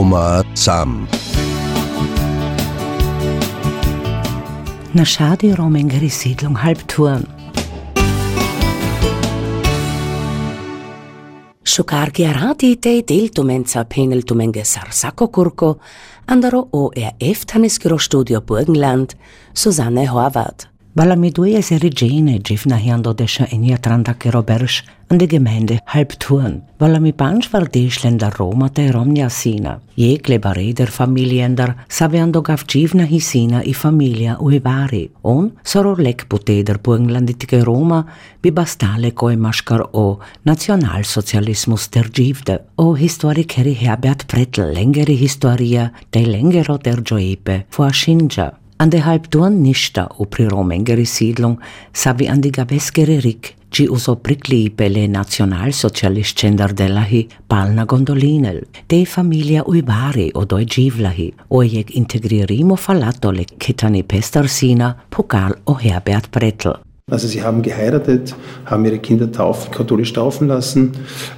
Roma sam. Na schade Romengeri Siedlung Halbturn. Šukarki arati te deltumenza peneltumenge sarsako kurko, andaro ORF Taneskiro Studio Burgenland, Susanne Horvath. Weil mi due se regine gifna hiando desha enia trandakero bersch an de Gemeinde Halbturn, weil mi bansch war deschlender Roma te Romnia sina. Jekle bareder familiender sabiando gaf gifna hisina i familia uevari, on soror lek puteder Burgenlanditike Roma bi bastale koe maskar o der gifde, o historikeri Herbert Prettel längere historia de längero der Joepe vor Shinja. An de halbturn nista u pri romengeri Siedlung savi an di gabeskere rik ci uso prikli pele nacionalsocialist delahi palna gondolinel, de familia uibari o doi givlahi, o jeg integririmo fallato le kitani pestarsina, Pokal o Herbert Brettel. Also sie haben geheiratet, haben ihre Kinder taufen, katholisch taufen lassen,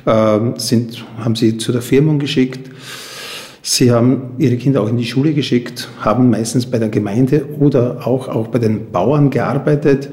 äh, sind, haben sie zu der Firmung geschickt, Sie haben Ihre Kinder auch in die Schule geschickt, haben meistens bei der Gemeinde oder auch, auch bei den Bauern gearbeitet.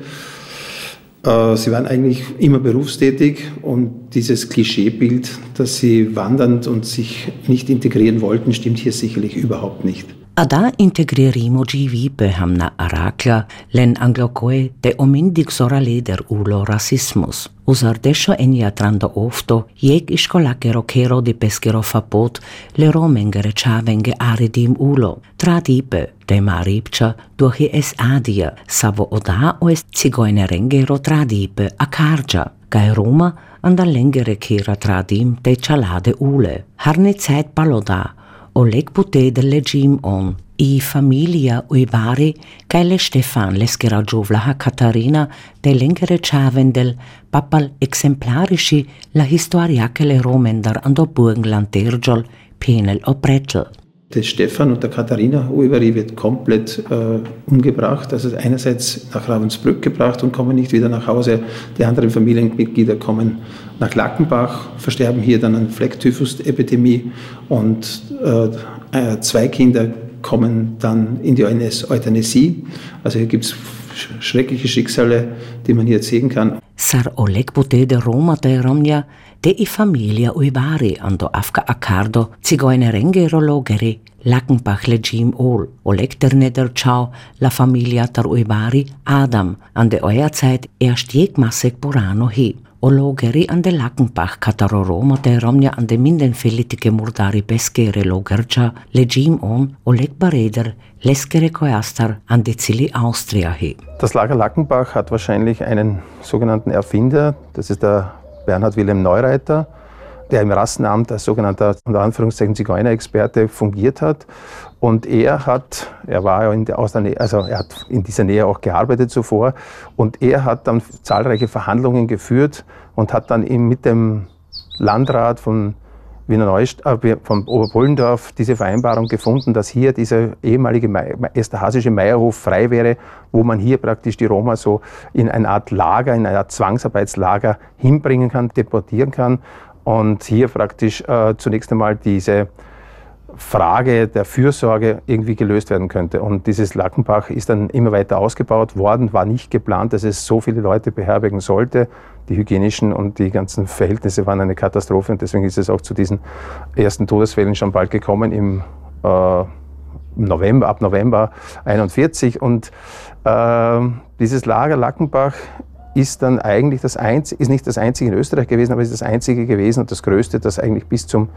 Äh, sie waren eigentlich immer berufstätig und dieses Klischeebild, dass sie wandernd und sich nicht integrieren wollten, stimmt hier sicherlich überhaupt nicht. Ada integririmo GVP hamna arakla len anglokoe te omindik sora leder ulo rasismus. Usar desho enia trando ofto, jeg iskolakero kero di peskero fapot, le romengere chavenge aridim ulo. Tradipe, de maripcha, duhi es adia, savo oda o es zigoinerengero tradipe a karja. Kai Roma anda lengere kira tradim te chalade ule. Harne Zeit paloda, o lek pute del legim on. I familia ui vari, cae le Stefan leskera giuvlaha Katarina, de lengere chavendel, papal exemplarisci la historiaque le romendar ando Burgenland tergiol, penel o pretel. Der Stefan und der Katharina Uivari wird komplett äh, umgebracht. Also einerseits nach Ravensbrück gebracht und kommen nicht wieder nach Hause. Die anderen Familienmitglieder kommen nach Lackenbach, versterben hier dann an Flecktyphus-Epidemie und äh, äh, zwei Kinder kommen dann in die Euthanasie. Also hier gibt es schreckliche Schicksale, die man hier sehen kann. Sar Oleg de Roma de Romnia de i familia uivari ando afka accardo zigoinerengero logeri Lackenbach legim ol, Oleg der Nederchau, la familia tar uivari Adam, an de euer Zeit erst jegmassig Burano hi. Ologeri an de Lackenbach kataro Roma de Romnia an de mindenfelitike murdari peskere logercha legim on Oleg Bareder leskere koastar an de Zili Austria hi. Das Lager Lackenbach hat wahrscheinlich einen sogenannten Erfinder, das ist der Bernhard Wilhelm Neureiter, der im Rassenamt als sogenannter unter Anführungszeichen Zigeunerexperte fungiert hat. Und er hat, er war ja in der, aus der Nähe, also er hat in dieser Nähe auch gearbeitet zuvor. Und er hat dann zahlreiche Verhandlungen geführt und hat dann eben mit dem Landrat von Wiener Neustadt, äh, vom Oberpollendorf diese Vereinbarung gefunden, dass hier dieser ehemalige Esterhasische Meierhof frei wäre, wo man hier praktisch die Roma so in eine Art Lager, in eine Art Zwangsarbeitslager hinbringen kann, deportieren kann und hier praktisch äh, zunächst einmal diese Frage der Fürsorge irgendwie gelöst werden könnte. Und dieses Lackenbach ist dann immer weiter ausgebaut worden, war nicht geplant, dass es so viele Leute beherbergen sollte. Die hygienischen und die ganzen Verhältnisse waren eine Katastrophe und deswegen ist es auch zu diesen ersten Todesfällen schon bald gekommen im äh, November, ab November 41. Und äh, dieses Lager Lackenbach ist dann eigentlich das einzige, ist nicht das einzige in Österreich gewesen, aber ist das einzige gewesen und das größte, das eigentlich bis zum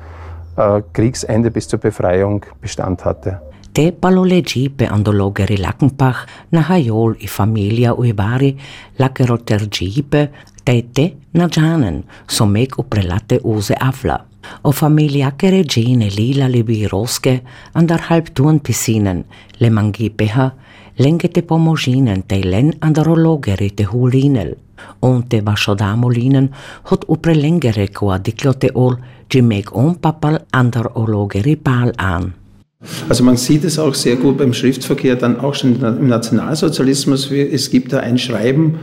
äh, Kriegsende, bis zur Befreiung Bestand hatte. Te palolegipe andologeri Lackenbach na hajol i familia uibari lakero tergipe tete na janen so mek u prelate use afla. O familia che regine lila libiroske andar halb tun pisinen le mangipeha lengete pomoginen te len andarologeri te hulinel. On te vashodamolinen hot upre lengere koa diklote ol jimek on papal andarologeri pal an. Also man sieht es auch sehr gut beim Schriftverkehr, dann auch schon im Nationalsozialismus. Es gibt da ein Schreiben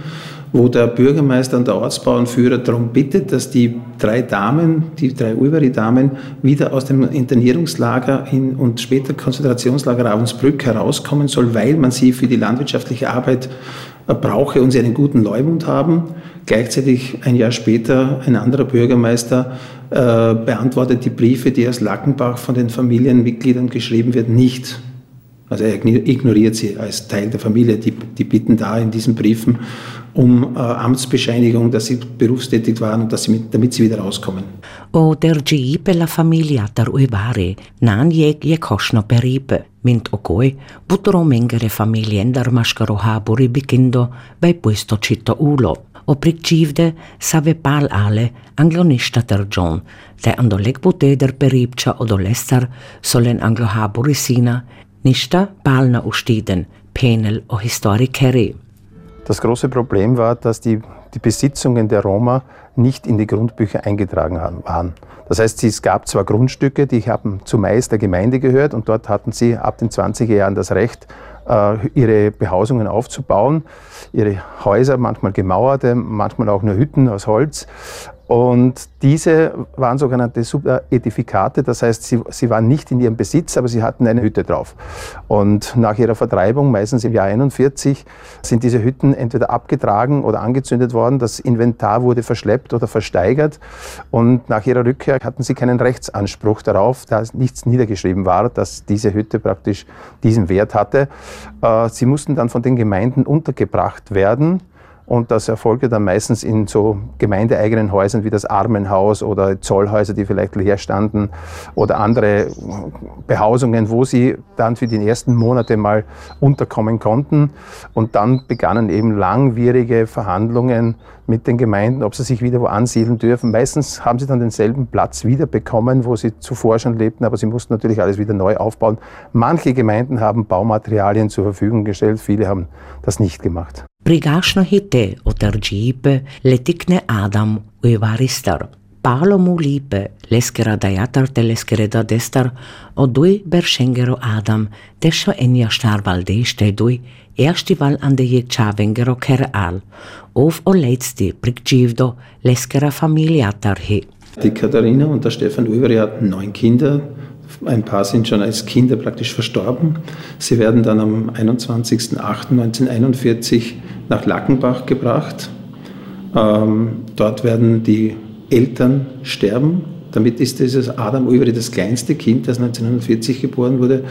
wo der Bürgermeister und der Ortsbauernführer darum bittet, dass die drei Damen, die drei Ulveri-Damen, wieder aus dem Internierungslager in, und später Konzentrationslager Ravensbrück herauskommen soll, weil man sie für die landwirtschaftliche Arbeit äh, brauche und sie einen guten Leumund haben. Gleichzeitig ein Jahr später ein anderer Bürgermeister äh, beantwortet die Briefe, die aus Lackenbach von den Familienmitgliedern geschrieben werden, nicht. Also er ignoriert sie als Teil der Familie. Die, die bitten da in diesen Briefen um äh, Amtsbescheinigung, dass sie berufstätig waren und dass sie mit, damit sie wieder rauskommen. O dergi per la famiglia tar uivare, nan jeg je košno peripe, mint okoj, butro mengere famiglie dar maskaro haburi bikindo, bei puesto citto ulo. O pricivde save pal ale, anglonista ter John, te ando lek buteder peripča odolestar, solen anglo nista palna ustiden, penel o historikeri. Das große Problem war, dass die, die Besitzungen der Roma nicht in die Grundbücher eingetragen waren. Das heißt, es gab zwar Grundstücke, die haben zumeist der Gemeinde gehört und dort hatten sie ab den 20er Jahren das Recht, äh, ihre Behausungen aufzubauen, ihre Häuser, manchmal gemauerte, manchmal auch nur Hütten aus Holz. Und diese waren sogenannte Subedifikate, das heißt, sie, sie waren nicht in ihrem Besitz, aber sie hatten eine Hütte drauf. Und nach ihrer Vertreibung, meistens im Jahr 41, sind diese Hütten entweder abgetragen oder angezündet worden. Das Inventar wurde verschleppt oder versteigert. Und nach ihrer Rückkehr hatten sie keinen Rechtsanspruch darauf, da nichts niedergeschrieben war, dass diese Hütte praktisch diesen Wert hatte. Äh, sie mussten dann von den Gemeinden untergebracht werden und das erfolgte dann meistens in so gemeindeeigenen Häusern wie das Armenhaus oder Zollhäuser, die vielleicht leer standen oder andere Behausungen, wo sie dann für die ersten Monate mal unterkommen konnten. Und dann begannen eben langwierige Verhandlungen mit den Gemeinden, ob sie sich wieder wo ansiedeln dürfen. Meistens haben sie dann denselben Platz wieder bekommen, wo sie zuvor schon lebten, aber sie mussten natürlich alles wieder neu aufbauen. Manche Gemeinden haben Baumaterialien zur Verfügung gestellt, viele haben das nicht gemacht. Prigašno hite otrđipe letikne Adam u evaristar. Palo mu lipe leskera dajatar te leskere da destar o dui beršengero Adam desho enja štar valdešte dui ersti val ande je čavengero ker al. Ov o letzti prikđivdo leskera familiatar hi. Die Katharina und der Stefan Ulveri hatten neun Kinder, Ein paar sind schon als Kinder praktisch verstorben. Sie werden dann am 21.08.1941 nach Lackenbach gebracht. Ähm, dort werden die Eltern sterben. Damit ist dieses Adam Ulveri das kleinste Kind, das 1940 geboren wurde,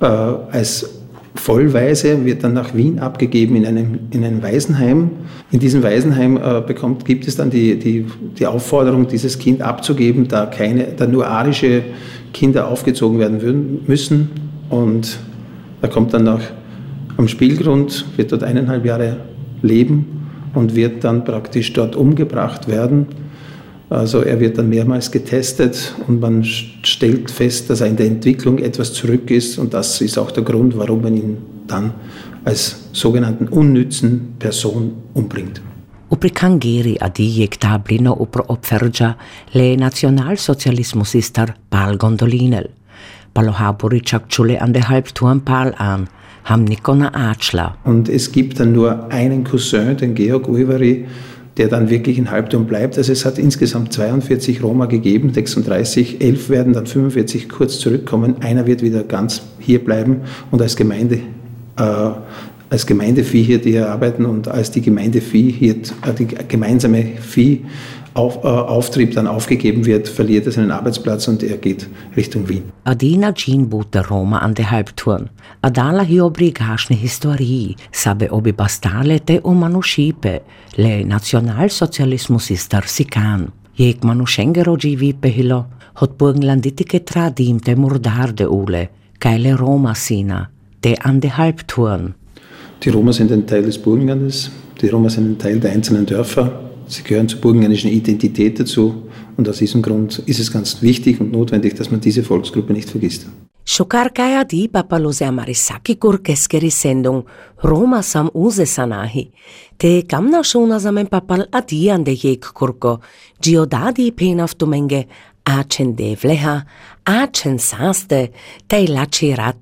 äh, als Vollweise wird dann nach Wien abgegeben in einem, in einem Waisenheim. In diesem Waisenheim äh, bekommt, gibt es dann die, die, die Aufforderung, dieses Kind abzugeben, da, keine, da nur arische Kinder aufgezogen werden würden, müssen. Und er kommt dann nach am Spielgrund, wird dort eineinhalb Jahre leben und wird dann praktisch dort umgebracht werden. Also er wird dann mehrmals getestet und man stellt fest, dass er in der Entwicklung etwas zurück ist und das ist auch der Grund, warum man ihn dann als sogenannten unnützen Person umbringt. Uprikangiri adijek tablino upro opfergia le nationalsozialismusistar pal gondolinel. Palohaburi chakchule an der Halbturm pal an, ham Nikona Atschla. Und es gibt dann nur einen Cousin, den Georg Ulveri, der dann wirklich in Halbturm bleibt. Also es hat insgesamt 42 Roma gegeben, 36, 11 werden dann 45 kurz zurückkommen, einer wird wieder ganz hier bleiben und als Gemeinde äh, als Gemeindevieh hier, die hier arbeiten und als die Gemeindevieh hier, äh, die gemeinsame Vieh auf, äh, Auftrieb dann aufgegeben wird, verliert er seinen Arbeitsplatz und er geht Richtung Wien. Adina Jean Buter Roma an der Halbturn. Adala hi obrigašne historii, sabe obi bastale te o manuscipe, le nacionalsocialismus istar sikan. Jek manuschengero vipe hilo, hot burgenlanditike tradim te murdarde ule, keile Roma sina, te an der Halbturn. Die Roma sind ein Teil des Burgenlandes, die Roma sind ein Teil der einzelnen Dörfer. Sie gehören zur burgenländischen Identität dazu und aus diesem Grund ist es ganz wichtig und notwendig, dass man diese Volksgruppe nicht vergisst. Šokarkaja di papalose amarisaki kurkeskeri sendung Roma sam uze sanahi. Te kamna šuna zamen papal adian de jek kurko, giodadi penaftumenge, acen devleha, acen saste, te lačirat.